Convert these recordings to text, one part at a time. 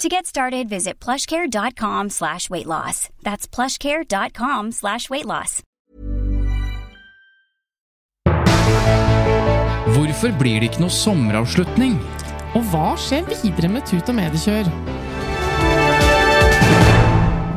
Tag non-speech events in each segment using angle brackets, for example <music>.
To get started, visit plushcare.com slash weight loss. That's plushcare.com slash weight loss. Hvorfor blir det ikke noe sommeravslutning? Og hva skjer videre med Tut og Mediekjør?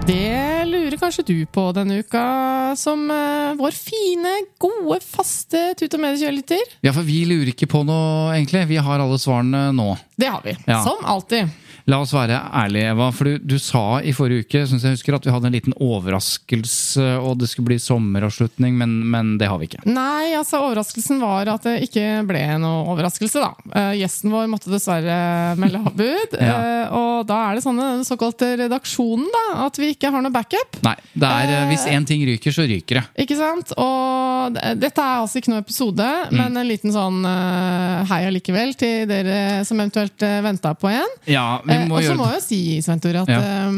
Det lurer kanskje du på denne uka, som eh, vår fine, gode, faste Tut og Mediekjør-lytter. Ja, for vi lurer ikke på noe, egentlig. Vi har alle svarene nå. Det har vi. Ja. Som alltid. La oss være ærlige, Eva. For du, du sa i forrige uke synes jeg husker at vi hadde en liten overraskelse, og det skulle bli sommeravslutning, men, men det har vi ikke. Nei, altså overraskelsen var at det ikke ble noe overraskelse, da. Uh, gjesten vår måtte dessverre melde avbud. <laughs> Ja. uh, og da er det sånn den såkalte redaksjonen, da, at vi ikke har noe backup. Nei, det er, uh, hvis én ting ryker, så ryker det. Ikke sant? Og dette er altså ikke noe episode, Mm. men en liten sånn hei allikevel til dere som eventuelt venta på en. Ja, vi og så må jeg jeg si, Svein Tore, at Ja. eh,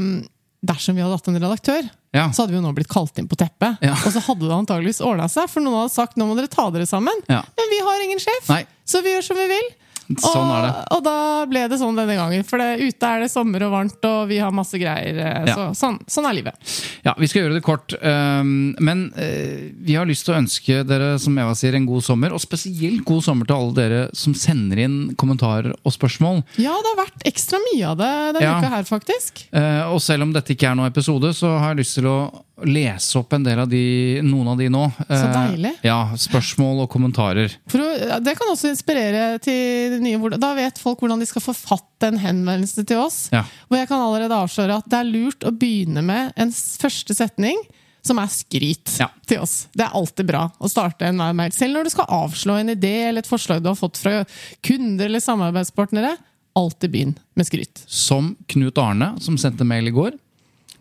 dersom vi hadde hatt en redaktør, Ja. så hadde vi jo nå blitt kalt inn på teppet. Ja. Og så hadde det antageligvis ordna seg, for noen hadde sagt nå må dere ta dere sammen. Men vi har ingen sjef, Nei. så vi gjør som vi vil. <laughs> Sånn er det. Og, og da ble det sånn denne gangen. For det, ute er det sommer og varmt, og vi har masse greier. eh, Ja. Så, sånn, sånn er livet. Ja, Vi skal gjøre det kort. um, Men uh, vi har lyst til å ønske dere som Eva sier, en god sommer. Og spesielt god sommer til alle dere som sender inn kommentarer og spørsmål. Ja, det har vært ekstra mye av det denne Ja. uka her, faktisk. Uh, og selv om dette ikke er noen episode, så har jeg lyst til å lese opp en del av de, noen av de nå. Så Eh, deilig. Ja, Spørsmål og kommentarer. For det kan også inspirere til nye Da vet folk hvordan de skal forfatte en henvendelse til oss. Ja. Og jeg kan allerede avsløre at det er lurt å begynne med en første setning som er skryt Ja. til oss. Det er alltid bra å starte en mail. Selv når du skal avslå en idé eller et forslag du har fått fra kunder eller samarbeidspartnere. Alltid begynn med skryt. Som Knut Arne, som sendte mail i går.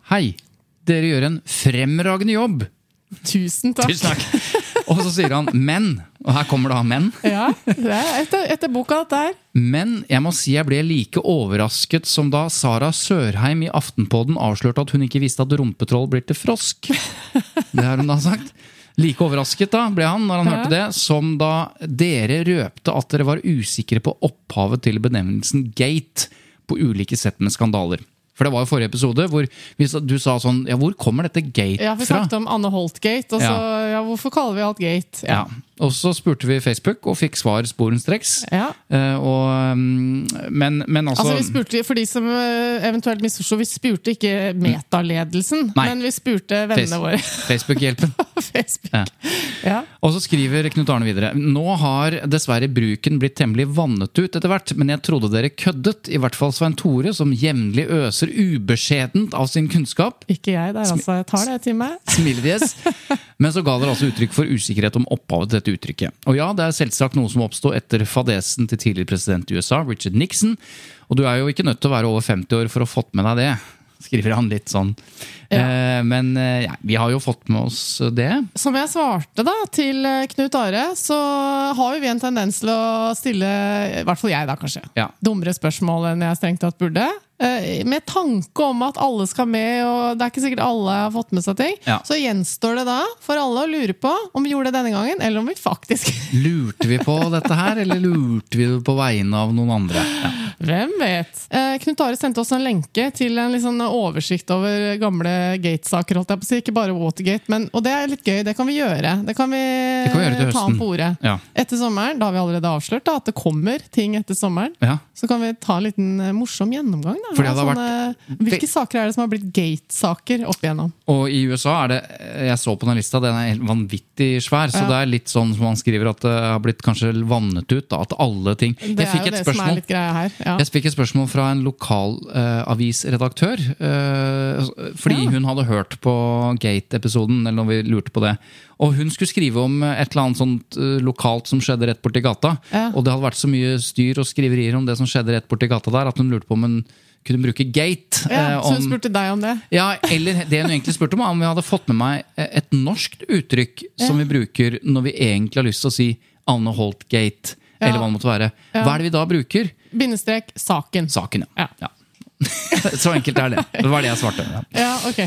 Hei, dere gjør en fremragende jobb! Tusen takk. Tusen takk! Og så sier han 'men'. Og her kommer det av 'men'. Ja, det er etter, etter boka her. Men jeg må si jeg ble like overrasket som da Sara Sørheim i Aftenpodden avslørte at hun ikke visste at rumpetroll blir til frosk. Det har hun da sagt. Like overrasket da ble han når han Ja. hørte det, som da dere røpte at dere var usikre på opphavet til benevnelsen gate på ulike sett med skandaler. For det var jo forrige episode hvor du sa sånn Ja, hvor kommer dette gate fra? Ja, Vi fra? snakket om Anne Holt-gate. Og så, Ja. ja. hvorfor kaller vi alt gate? Ja. Og så spurte vi Facebook og fikk svar sporenstreks. Ja. Uh, og, men, men altså, Altså, vi spurte, For de som eh, eventuelt misforsto, vi spurte ikke metaledelsen, Nei. men vi spurte vennene våre <laughs> Facebook-hjelpen. <laughs> Facebook. Ja. Ja. Og så skriver Knut Arne videre Nå har dessverre bruken blitt temmelig vannet ut etter hvert, men jeg trodde dere køddet. I hvert fall Svein Tore, som jevnlig øser ubeskjedent av sin kunnskap. Ikke jeg der, altså. Jeg tar det til meg. Smilefjes. <laughs> Men så ga dere altså uttrykk for usikkerhet om opphavet til dette uttrykket. Og ja, det er selvsagt noe som oppsto etter fadesen til tidligere president i USA, Richard Nixon. Og du er jo ikke nødt til å være over 50 år for å ha fått med deg det, skriver han litt sånn. Eh, men eh, ja, vi har jo fått med oss det. Som jeg svarte da til eh, Knut Are, så har jo vi en tendens til å stille, i hvert fall jeg da kanskje, Ja. dummere spørsmål enn jeg strengt tatt burde. Eh, Med tanke om at alle skal med, og det er ikke sikkert alle har fått med seg ting. Ja. Så gjenstår det da for alle å lure på om vi gjorde det denne gangen, eller om vi faktisk <laughs> Lurte vi på dette her, eller lurte vi det på vegne av noen andre? Ja. Hvem vet? Eh, Knut Are sendte oss en lenke til en sånn oversikt over gamle Gate-saker. holdt jeg på å si. Ikke bare Watergate, men, og det er litt gøy. Det kan vi gjøre. Det kan vi, kan vi gjøre til ta på ordet. Ja. Etter sommeren, da har vi allerede avslørt da, at det kommer ting etter sommeren. Så kan vi ta en liten eh, morsom gjennomgang da. Sånne, hvilke saker er det som har blitt gate-saker opp igjennom? Og i USA er det Jeg så på den lista, den er helt vanvittig svær. Så Ja. det er litt sånn som han skriver, at det har blitt kanskje vannet ut. Da, at alle ting Det er jo et det som er spørsmål litt greia her. Ja. Jeg fikk et spørsmål fra en lokalavisredaktør. Uh, fordi Ja. hun hadde hørt på Gate-episoden, eller når vi lurte på det. Og hun skulle skrive om et eller annet sånt eh, lokalt som skjedde rett borti gata. Ja. Og det hadde vært så mye styr og skriverier om det som skjedde rett borti gata der, at hun lurte på om hun kunne bruke Gate. Ja, om, så hun spurte deg om det? ja, eller det hun egentlig spurte om, var om vi hadde fått med meg et norskt uttrykk som vi bruker når vi egentlig har lyst til å si Anne Holt Gate, Ja. eller hva det måtte være. Hva er det vi da bruker? Bindestrek saken. Saken, Ja. ja. <laughs> Så enkelt er det. Det var det jeg svarte. Ja. Ja, ok.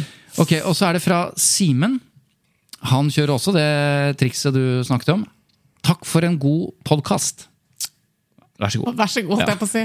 Ok, Og så er det fra Simen. Han kjører også det trikset du snakket om. Takk for en god podkast. Vær så god. Vær så god, Ja. jeg på å si.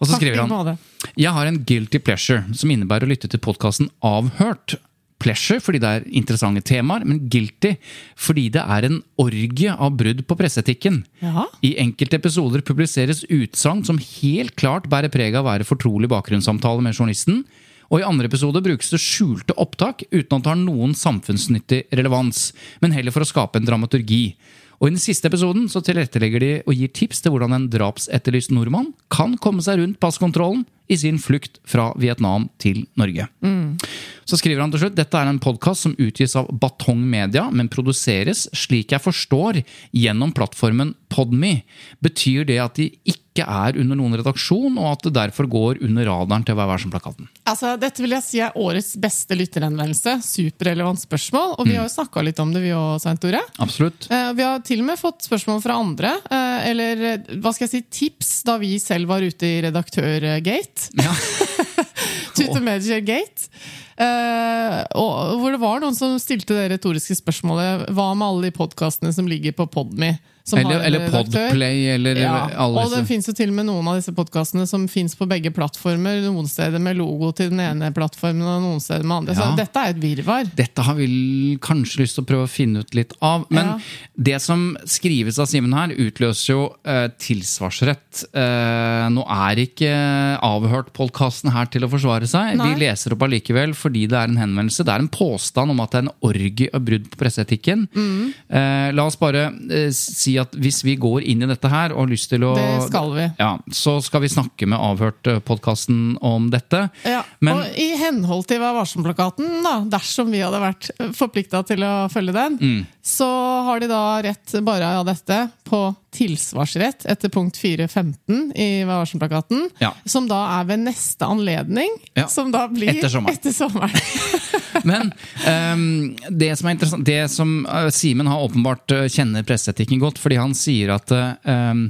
Og så skriver han. Jeg har en guilty pleasure, som innebærer å lytte til podkasten Avhørt. Pleasure fordi det er interessante temaer, men guilty fordi det er en orgie av brudd på presseetikken. Ja. I enkelte episoder publiseres utsagn som helt klart bærer preg av å være fortrolig bakgrunnssamtale med journalisten. Og i andre episoder brukes det skjulte opptak uten at det har noen samfunnsnyttig relevans, men heller for å skape en dramaturgi. Og I den siste episoden så tilrettelegger de og gir tips til hvordan en drapsetterlyst nordmann kan komme seg rundt passkontrollen i sin flukt fra Vietnam til Norge. Så skriver han til slutt dette er en podkast som utgis av Batong Media, men produseres, slik jeg forstår, gjennom plattformen Podme. Betyr det at de ikke er under noen redaksjon, og at det derfor går under radaren til Hver er som-plakaten? Altså, dette vil jeg si er årets beste lytterhenvendelse. Superrelevant spørsmål. Og vi har jo snakka litt om det, vi òg, Svein Tore. Absolutt. Eh, Vi har til og med fått spørsmål fra andre, eh, eller eh, hva skal jeg si, tips da vi selv var ute i Redaktørgate. Ja. Twitter Manager Gate. Og hvor det var noen som stilte det retoriske spørsmålet Hva med alle de podkastene som ligger på Podme? Eller, eller? Podplay, eller Ja, alle og det disse. fins jo til og med noen av disse podkastene som fins på begge plattformer. Noen steder med logo til den ene plattformen, og noen steder med andre. Ja. Så dette er et virvar. Dette har vi kanskje lyst til å prøve å finne ut litt av. Men Ja. det som skrives av Simen her, utløser jo eh, tilsvarsrett. Eh, nå er ikke Avhørt-podkasten her til å forsvare seg. Nei. Vi leser opp allikevel fordi det er en henvendelse. Det er en påstand om at det er en orgie av brudd på presseetikken. Mm. Eh, la oss bare eh, si at hvis vi går inn i dette her og har lyst til å Det skal vi. Ja, så skal vi snakke med Avhørt-podkasten om dette. Ja, Men og i henhold til Vær varsom-plakaten, dersom vi hadde vært forplikta til å følge den, Mm. så har de da rett bare av dette på tilsvarsrett etter punkt 4.15 i Vær varsom-plakaten. Ja. Som da er ved neste anledning, Ja, som da blir etter sommeren. Etter sommeren. <laughs> Men um, det som er interessant Det som uh, Simen har åpenbart uh, kjenner presseetikken godt, fordi han sier at ehm,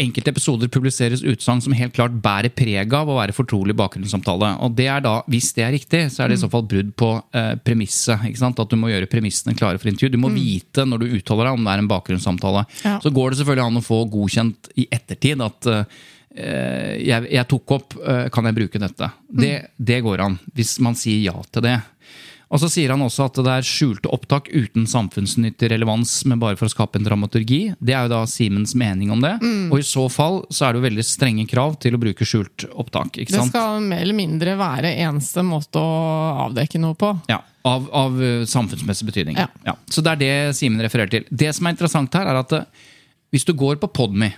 enkelte episoder publiseres utsagn som helt klart bærer preg av å være fortrolig bakgrunnssamtale. Og det er da, Hvis det er riktig, så er det i så fall brudd på eh, premisset. At du må gjøre premissene klare for intervju. Du må vite når du uttaler deg om det er en bakgrunnssamtale. Ja. Så går det selvfølgelig an å få godkjent i ettertid at eh, jeg, jeg tok opp, eh, kan jeg bruke dette? Det, det går an, hvis man sier ja til det. Og så sier han også at det er skjulte opptak uten samfunnsnyttig relevans, men bare for å skape en dramaturgi. Det er jo da Simens mening om det. Og i så fall så er det jo veldig strenge krav til å bruke skjult opptak. Det sant? skal mer eller mindre være eneste måte å avdekke noe på. Ja, Av, av eh, samfunnsmessig betydning. Ja. Så det er det Simen refererer til. Det som er interessant her, er at eh, hvis du går på Podme,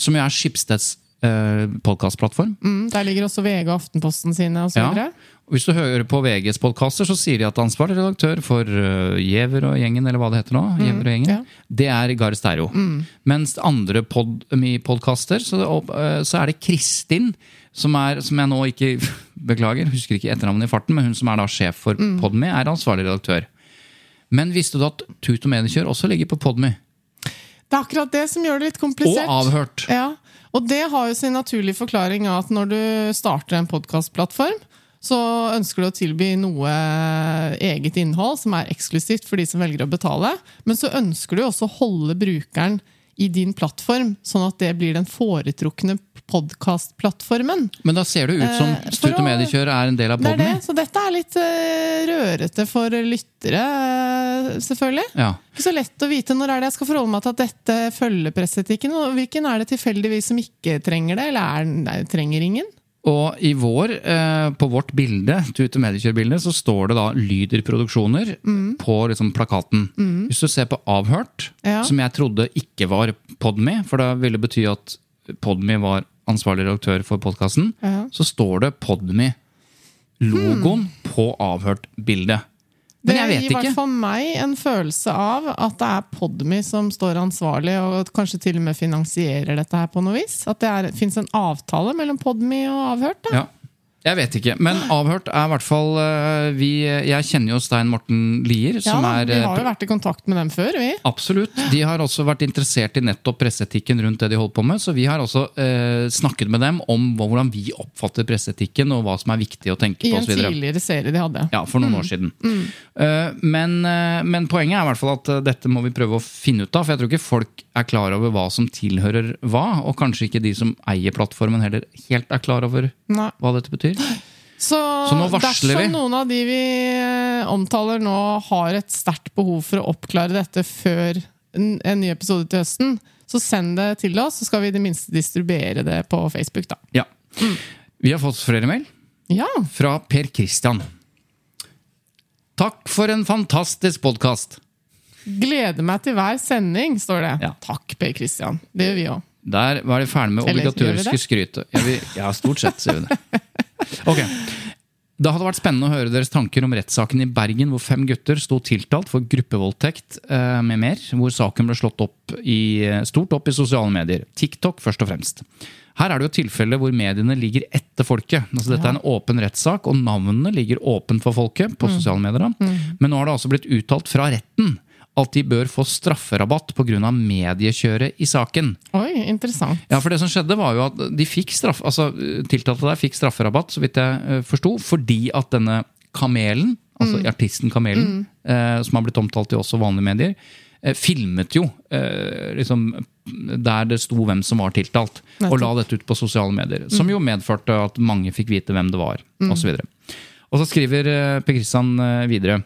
som jo er Skipsteds eh, podkastplattform Mm, der ligger også VG og Aftenposten sine osv. ja. Hvis du hører på VGs podkaster, så sier de at ansvarlig redaktør for uh, og gjengen, eller hva det heter nå, Giæver og gjengen, ja. det er Gahr Steiro. Mens andre podkaster, så, eh, så er det Kristin, som er, som jeg nå ikke <laughs> beklager, husker ikke etternavnet i farten, men hun som er da sjef for Podme, er ansvarlig redaktør. Men visste du at Tut og Mediekjør også ligger på Podme? Det er akkurat det som gjør det litt komplisert. Og avhørt! Ja, og det har jo sin naturlige forklaring av at når du starter en podkastplattform, så ønsker du å tilby noe eget innhold som er eksklusivt for de som velger å betale. Men så ønsker du også å holde brukeren i din plattform, sånn at det blir den foretrukne podkastplattformen. Men da ser det ut som Eh, for og å- Mediekjør er en del av Det er det, så dette er litt eh, rørete for lyttere, selvfølgelig. Ja. Ikke så lett å vite når er det jeg skal forholde meg til at dette følger presseetikken. og Hvilken er det tilfeldigvis som ikke trenger det, eller er, nei, trenger ingen? Og i vår, eh, på vårt bilde, Tute Mediekjør-bildet, så står det da Lyder Produksjoner Mm. på liksom plakaten. Hvis du ser på Avhørt, Ja. som jeg trodde ikke var Podme, for det ville bety at Podme var ansvarlig redaktør for podkasten, Ja. så står det Podme-logoen på Avhørt-bildet. Det gir i hvert fall meg en følelse av at det er Podmy som står ansvarlig, og kanskje til og med finansierer dette her på noe vis. At det fins en avtale mellom Podmy og Avhørt. da. Ja. Jeg vet ikke, men avhørt er i hvert fall eh, vi, Jeg kjenner jo Stein Morten Lier, Ja, er vi eh, har jo vært i kontakt med dem før, vi. Absolutt. De har også vært interessert i nettopp presseetikken rundt det de holder på med. Så vi har også eh, snakket med dem om hvordan vi oppfatter presseetikken, og hva som er viktig å tenke I på en tidligere serie de hadde. Ja, for noen år siden. Eh, men, uh, men poenget er i hvert fall at dette må vi prøve å finne ut av. For jeg tror ikke folk er klar over hva som tilhører hva. Og kanskje ikke de som eier plattformen heller helt er klar over Nei. hva dette betyr. Så, Så varsler dersom vi. noen av de vi eh, omtaler nå, har et sterkt behov for å oppklare dette før en, en ny episode til høsten, så send det til oss, så skal vi i det minste distribuere det på Facebook. da. Ja. Vi har fått flere mail. Ja, fra Per Christian. Takk for en fantastisk podkast. Gleder meg til hver sending, står det. Ja. Takk, Per Kristian. Det gjør vi òg. Der var de ferdig med obligatoriske skrytet. Ja, vi, ja, stort sett sier vi det. <laughs> Ok. Det hadde vært spennende å høre deres tanker om rettssaken i Bergen, hvor fem gutter sto tiltalt for gruppevoldtekt eh, med mer, hvor saken ble slått opp i, stort opp i sosiale medier. TikTok først og fremst. Her er det jo tilfeller hvor mediene ligger etter folket. Altså, dette er en åpen rettssak, og navnene ligger åpent for folket på sosiale medier. da. Men nå har det altså blitt uttalt fra retten at de bør få strafferabatt pga. mediekjøret i saken. Oi, interessant. Ja, for det som skjedde var jo at de fikk straff, altså tiltalte der fikk strafferabatt, så vidt jeg uh, forsto, fordi at denne Kamelen, altså artisten Kamelen, eh, som har blitt omtalt i også vanlige medier, eh, filmet jo eh, liksom der det sto hvem som var tiltalt, og la dette ut på sosiale medier. Som jo medførte at mange fikk vite hvem det var, så videre. Og så skriver eh, Per Kristian eh, videre.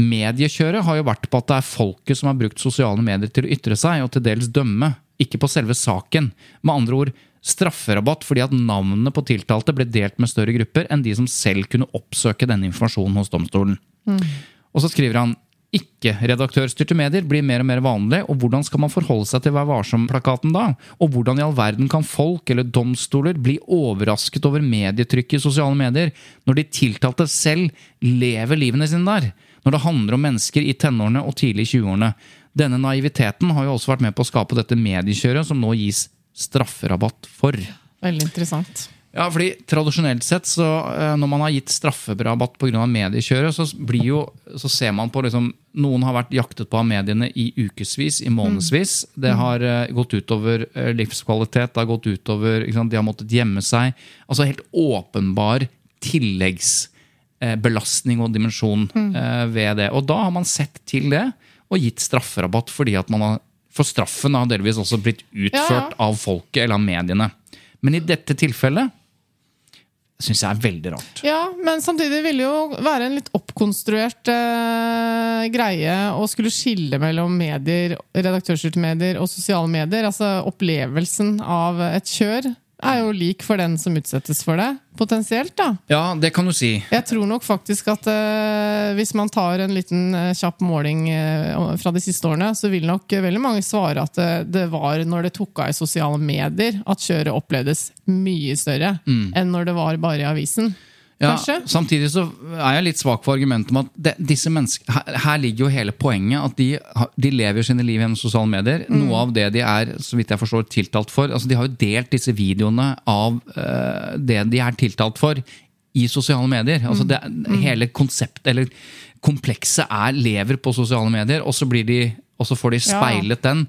Mediekjøret har jo vært på at det er folket som har brukt sosiale medier til å ytre seg, og til dels dømme, ikke på selve saken. Med andre ord strafferabatt fordi at navnene på tiltalte ble delt med større grupper enn de som selv kunne oppsøke denne informasjonen hos domstolen. Og så skriver han ikke-redaktørstyrte medier blir mer og mer vanlig, og hvordan skal man forholde seg til Vær varsom-plakaten da? Og hvordan i all verden kan folk eller domstoler bli overrasket over medietrykket i sosiale medier, når de tiltalte selv lever livene sine der? Når det handler om mennesker i tenårene og tidlig i 20-årene. Denne naiviteten har jo også vært med på å skape dette mediekjøret som nå gis strafferabatt for. Veldig interessant. Ja, fordi Tradisjonelt sett, så eh, når man har gitt strafferabatt pga. mediekjøret, så, blir jo, så ser man på liksom, Noen har vært jaktet på av mediene i ukevis, i månedsvis. Det har eh, gått utover eh, livskvalitet, det har gått utover sant, De har måttet gjemme seg. Altså helt åpenbar tilleggsbelastning og dimensjon eh, ved det. Og da har man sett til det og gitt strafferabatt fordi at man har For straffen har delvis også blitt utført Ja, ja. av folket eller av mediene. Men i dette tilfellet syns jeg er veldig rart. Ja, men samtidig ville det jo være en litt oppkonstruert eh, greie å skulle skille mellom medier, redaktørstyrte medier og sosiale medier. Altså opplevelsen av et kjør er jo lik for den som utsettes for det, potensielt, da. Ja, det kan du si. Jeg tror nok faktisk at eh, hvis man tar en liten eh, kjapp måling eh, fra de siste årene, så vil nok eh, veldig mange svare at det, det var når det tok av i sosiale medier at kjøret opplevdes mye større enn når det var bare i avisen. Ja, Kanskje? samtidig så er jeg litt svak for argumentet om at det, disse menneskene her, her ligger jo hele poenget. At de, de lever sine liv gjennom sosiale medier. Noe av det de er så vidt jeg forstår, tiltalt for. altså De har jo delt disse videoene av uh, det de er tiltalt for, i sosiale medier. altså det, Hele konseptet, eller komplekset, er lever på sosiale medier, og så, blir de, og så får de Ja. speilet den.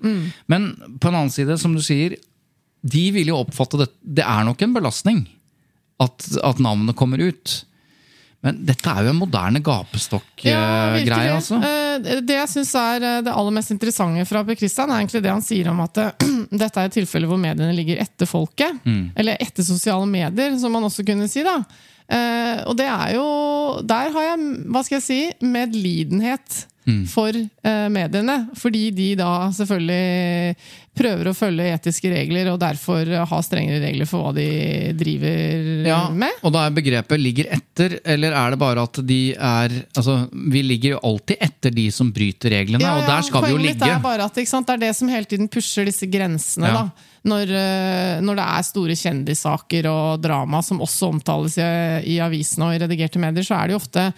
Men på en annen side, som du sier, de vil jo oppfatte det Det er nok en belastning at, at navnet kommer ut. Men dette er jo en moderne gapestokk-greie, Ja, altså. Eh, Det jeg syns er eh, det aller mest interessante fra Per Christian, er egentlig det han sier om at eh, <clears throat> dette er et tilfelle hvor mediene ligger etter folket. Mm. Eller etter sosiale medier, som man også kunne si. da. Eh, Og det er jo Der har jeg, hva skal jeg si, medlidenhet for eh, mediene. Fordi de da selvfølgelig prøver å følge etiske regler, og derfor har strengere regler for hva de driver Ja, med. og da er begrepet 'ligger etter', eller er det bare at de er Altså, vi ligger jo alltid etter de som bryter reglene, Ja, og der skal vi jo ligge. er bare at sant, Det er det som hele tiden pusher disse grensene. Ja. da. Når, eh, når det er store kjendissaker og drama som også omtales i, i avisene og i redigerte medier, så er det jo ofte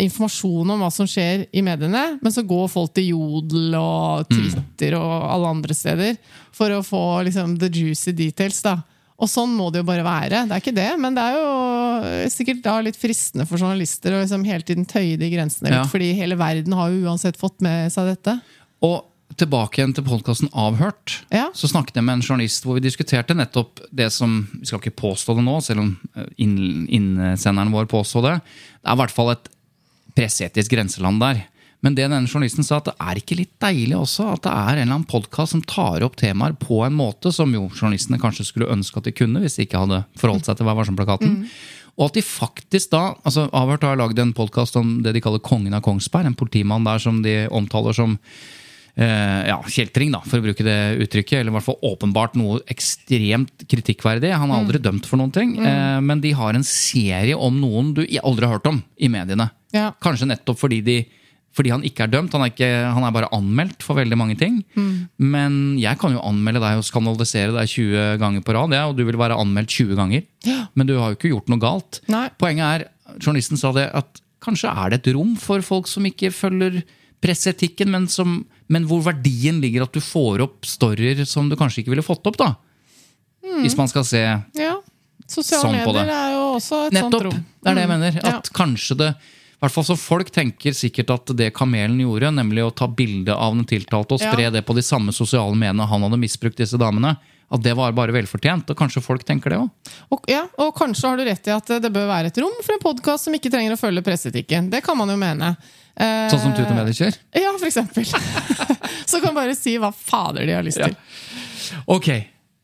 informasjon om hva som skjer i mediene, men så går folk til Jodel og Twitter og alle andre steder for å få liksom, the juicy details. da. Og sånn må det jo bare være. Det er ikke det, men det er jo sikkert da litt fristende for journalister å liksom hele tiden tøye de grensene litt, Ja. fordi hele verden har jo uansett fått med seg dette. Og tilbake igjen til podkasten Avhørt. Ja. Så snakket jeg med en journalist hvor vi diskuterte nettopp det som Vi skal ikke påstå det nå, selv om eh, innsenderen vår påstod det. Det er i hvert fall et presseetisk grenseland der. Men det denne journalisten sa, at det er ikke litt deilig også at det er en eller annen podkast som tar opp temaer på en måte som jo journalistene kanskje skulle ønske at de kunne, hvis de ikke hadde forholdt seg til Vær varsom-plakaten. Og at de faktisk da altså Avhørt har lagd en podkast om det de kaller Kongen av Kongsberg. En politimann der som de omtaler som ja, kjeltring, da, for å bruke det uttrykket. Eller i hvert fall åpenbart noe ekstremt kritikkverdig. Han er aldri dømt for noen ting. Eh, men de har en serie om noen du aldri har hørt om i mediene. Ja. Kanskje nettopp fordi, de, fordi han ikke er dømt. Han er, ikke, han er bare anmeldt for veldig mange ting. Men jeg kan jo anmelde deg og skandalisere deg 20 ganger på rad, ja, og du vil være anmeldt 20 ganger. Men du har jo ikke gjort noe galt. Nei. Poenget er, journalisten sa det, at kanskje er det et rom for folk som ikke følger presseetikken, men, som, men hvor verdien ligger at du får opp storyer som du kanskje ikke ville fått opp. da. Hvis man skal se Ja. Sosiale Sånn på medier det. er jo også et Nettopp! sånt rom. Det er det jeg mener. Ja. At kanskje det hvert fall så Folk tenker sikkert at det Kamelen gjorde, nemlig å ta bilde av den tiltalte og Ja. spre det på de samme sosiale mediene han hadde misbrukt disse damene, at det var bare velfortjent. Og kanskje folk tenker det òg. Og, ja, og kanskje har du rett i at det bør være et rom for en podkast som ikke trenger å følge presseetikken. Det kan man jo mene. Eh, Sånn som Tut og Mediker. Ja, for eksempel. <laughs> Så kan bare si hva fader de har lyst Ja. til. Ok,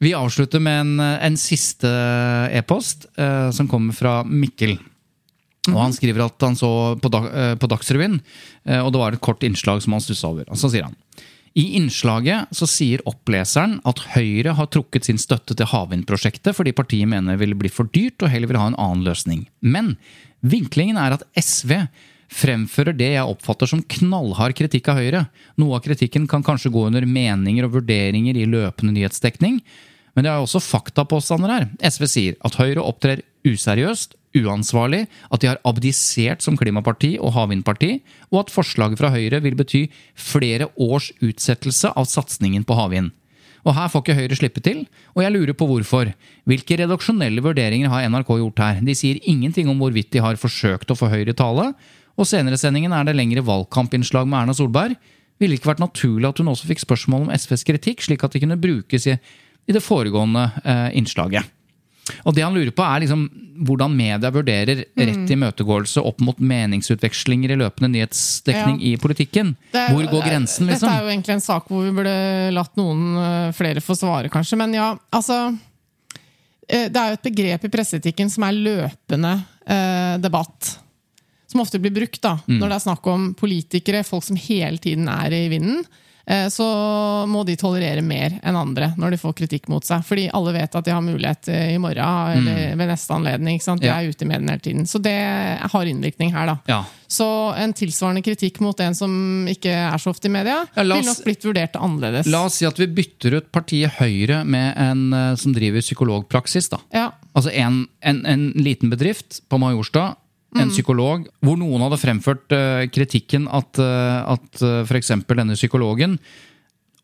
vi avslutter med en, en siste e-post eh, som kommer fra Mikkel. Og Han skriver at han så på, dag, eh, på Dagsrevyen, eh, og det var et kort innslag som han stussa over. Og så sier han i innslaget så sier oppleseren at Høyre har trukket sin støtte til havvindprosjektet fordi partiet mener det ville bli for dyrt og heller vil ha en annen løsning. Men vinklingen er at SV fremfører det jeg oppfatter som knallhard kritikk av Høyre. Noe av kritikken kan kanskje gå under meninger og vurderinger i løpende nyhetsdekning. Men det er også faktapåstander her. SV sier at Høyre opptrer useriøst, uansvarlig, at de har abdisert som klimaparti og havvindparti, og at forslaget fra Høyre vil bety flere års utsettelse av satsingen på havvind. Og her får ikke Høyre slippe til, og jeg lurer på hvorfor. Hvilke redaksjonelle vurderinger har NRK gjort her? De sier ingenting om hvorvidt de har forsøkt å få Høyre i tale, og senere i sendingen er det lengre valgkampinnslag med Erna Solberg. Ville det ikke vært naturlig at hun også fikk spørsmål om SVs kritikk, slik at det kunne brukes i, det foregående eh, innslaget? Og det han lurer på er liksom hvordan media vurderer rett imøtegåelse opp mot meningsutvekslinger i løpende nyhetsdekning Ja. i politikken. Er- Hvor går grensen, liksom? Dette er jo egentlig en sak hvor vi burde latt noen øh, flere få svare, kanskje. Men ja, altså eh, Det er jo et begrep i presseetikken som er løpende eh, debatt. Som ofte blir brukt da, Mm. når det er snakk om politikere, folk som hele tiden er i vinden. Eh, Så må de tolerere mer enn andre når de får kritikk mot seg. Fordi alle vet at de har mulighet eh, i morgen eller ved neste anledning. De Mm. Er ute i mediene hele tiden. Så det har innvirkning her, da. Ja. Så en tilsvarende kritikk mot en som ikke er så ofte i media, Ja, la ville nok blitt vurdert annerledes. La oss si at vi bytter ut partiet Høyre med en eh, som driver psykologpraksis. da. Ja, Altså en, en, en liten bedrift på Majorstad, en psykolog, hvor noen hadde fremført eh, kritikken at, uh, at uh, f.eks. denne psykologen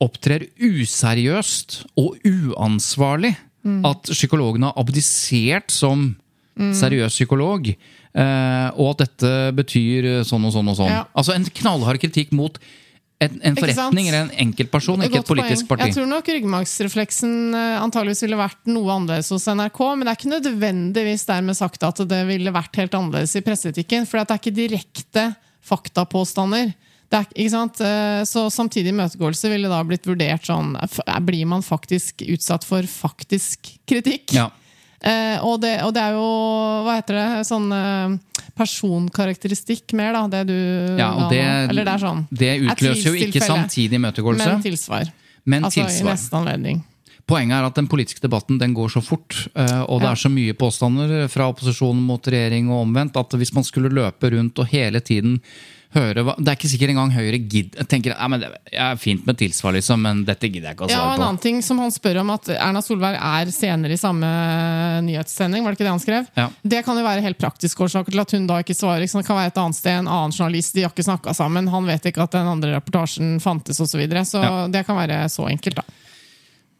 opptrer useriøst og uansvarlig. At psykologen har abdisert som seriøs psykolog. eh, og at dette betyr eh, sånn og sånn og sånn. Ja. Altså en knallhard kritikk mot en, en forretning eller en enkeltperson, ikke et politisk poeng. parti. Jeg tror nok ryggmargsrefleksen eh, antageligvis ville vært noe annerledes hos NRK, men det er ikke nødvendigvis dermed sagt at det ville vært helt annerledes i presseetikken, for det er ikke direkte faktapåstander. Det er? Eh, Så samtidig imøtegåelse ville da blitt vurdert sånn Blir man faktisk utsatt for faktisk kritikk? Ja. Eh, og, det, og det er jo Hva heter det? Sånn eh, personkarakteristikk mer, da. Det du Ja, og det. Eller det er sånn. det utløser jo ikke samtidig imøtegåelse, Men tilsvar. men Altså i neste anledning. Poenget er at den politiske debatten den går så fort, eh, og det er så mye påstander fra opposisjonen mot regjering og omvendt, at hvis man skulle løpe rundt og hele tiden høre hva Det er ikke sikkert engang Høyre gidder tenker ja, men det er fint med tilsvar, liksom, men dette gidder jeg ikke å Ja, og svare en annen ting som han spør om, at Erna Solberg er senere i samme nyhetssending. var det ikke det han skrev? Ja. Det kan jo være helt praktiske årsaker til at hun da ikke svarer. Så det kan være et annet sted, en annen journalist, de har ikke snakka sammen, han vet ikke at den andre rapportasjen fantes osv. Så, videre. så Ja. det kan være så enkelt, da.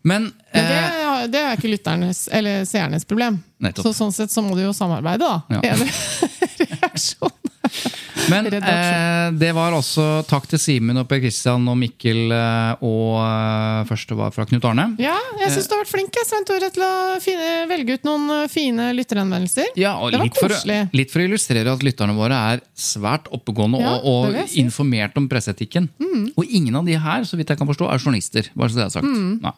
Men, Men det, eh, det er ikke lytternes eller seernes problem. Nettopp. Så sånn sett så må de jo samarbeide, da. Ja. Er <laughs> reaksjon? Men <laughs> eh, det var også takk til Simen og Per Christian og Mikkel, eh, og eh, første var fra Knut Arne. Ja, jeg syns du har vært flink Svein Tore, til å fine, velge ut noen eh, fine lytteranvendelser. Ja, og Det var litt for, koselig. litt for å illustrere at lytterne våre er svært oppegående Ja, og, og si. Mm. informert om presseetikken. Og ingen av de her så vidt jeg kan forstå, er journalister. bare så det er sagt. Nei.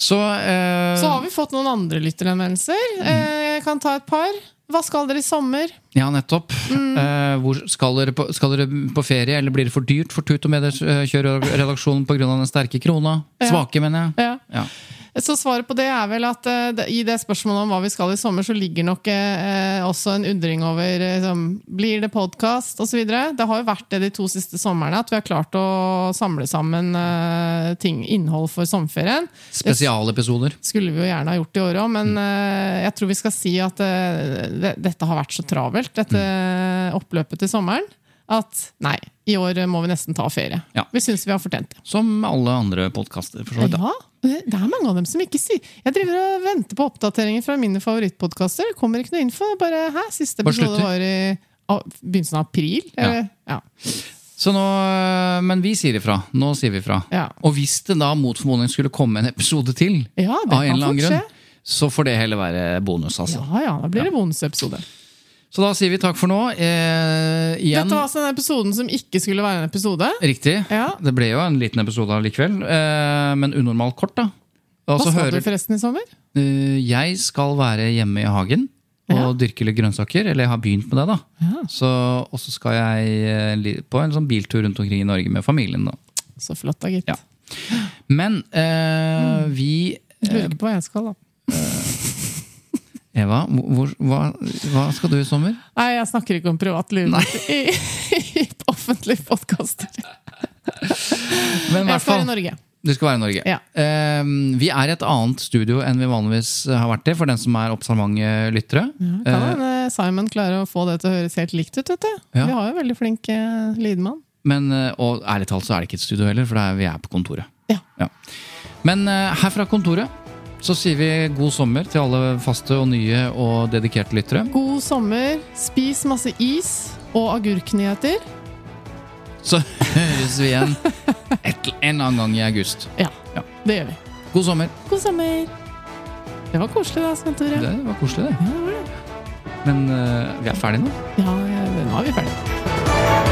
Så, eh, Mm. Så har vi fått noen andre lytteranmeldelser. Mm. Jeg kan ta et par. Hva skal dere i sommer? Ja, nettopp. Mm. Eh, hvor skal, dere på, skal dere på ferie, eller blir det for dyrt for Tut og kjøre redaksjonen pga. den sterke krona? Svake, mener jeg. Ja. Ja. Så svaret på det er vel at uh, i det spørsmålet om hva vi skal i sommer, så ligger nok uh, også en undring over liksom, Blir det podkast osv.? Det har jo vært det de to siste somrene, at vi har klart å samle sammen uh, ting, innhold for sommerferien. Spesialepisoder. skulle vi jo gjerne ha gjort i år òg, men jeg tror vi skal si at det, dette har vært så travelt, dette oppløpet til sommeren, at nei, i år må vi nesten ta ferie. Ja. Vi syns vi har fortjent det. Som alle andre podkaster, for så vidt. Ja, det er mange av dem som ikke sier Jeg driver og venter på oppdateringer fra mine favorittpodkaster. Det kommer ikke noe info. Bare her, siste episode var i begynnelsen av april. Ja. Ja. Så nå, men vi sier ifra. Nå sier vi ifra. Ja. Og hvis det da mot formodning skulle komme en episode til, ja, det av en eller annen skje. grunn, så får det heller være bonus, altså. Ja, ja, da blir det bonusepisode. Så da sier vi takk for nå. Eh, igjen Dette var altså den episoden som ikke skulle være en episode. Riktig. Ja. Det ble jo en liten episode allikevel, eh, men unormalt kort, da. Hva skal hører- du forresten i sommer? Eh, jeg skal være hjemme i hagen og Ja. dyrke litt grønnsaker. Eller jeg har begynt med det, da. Ja. Så, og så skal jeg eh, på en sånn biltur rundt omkring i Norge med familien. da. Så flott da, gitt. Men eh, Mm. vi Lurer ikke på hva jeg skal, da. Eva, hvor, hva, hva skal du i sommer? Nei, jeg snakker ikke om privatlivet mitt <laughs> i, i offentlige podkaster. <laughs> Men i Jeg skal være i Norge. du skal være i Norge. Ja. Uh, vi er i et annet studio enn vi vanligvis har vært i, for den som er observante lyttere. Kan uh, Simon klarer å få det til å høres helt likt ut. vet du. Ja. Vi har jo veldig flink uh, lydmann. men, eh, og ærlig talt så er det ikke et studio heller, for er, vi er på kontoret. Ja. Men her fra kontoret så sier vi god sommer til alle faste og nye og dedikerte lyttere. God sommer, spis masse is og agurknyheter. Så <laughs> høres vi igjen et, en annen gang i august. Ja, Ja. det gjør vi. God sommer. God sommer! Det var koselig, da, Svein Tore. Det var koselig, det. Ja, det var det. Men uh, vi er ferdige nå. Ja, nå er vi ferdige.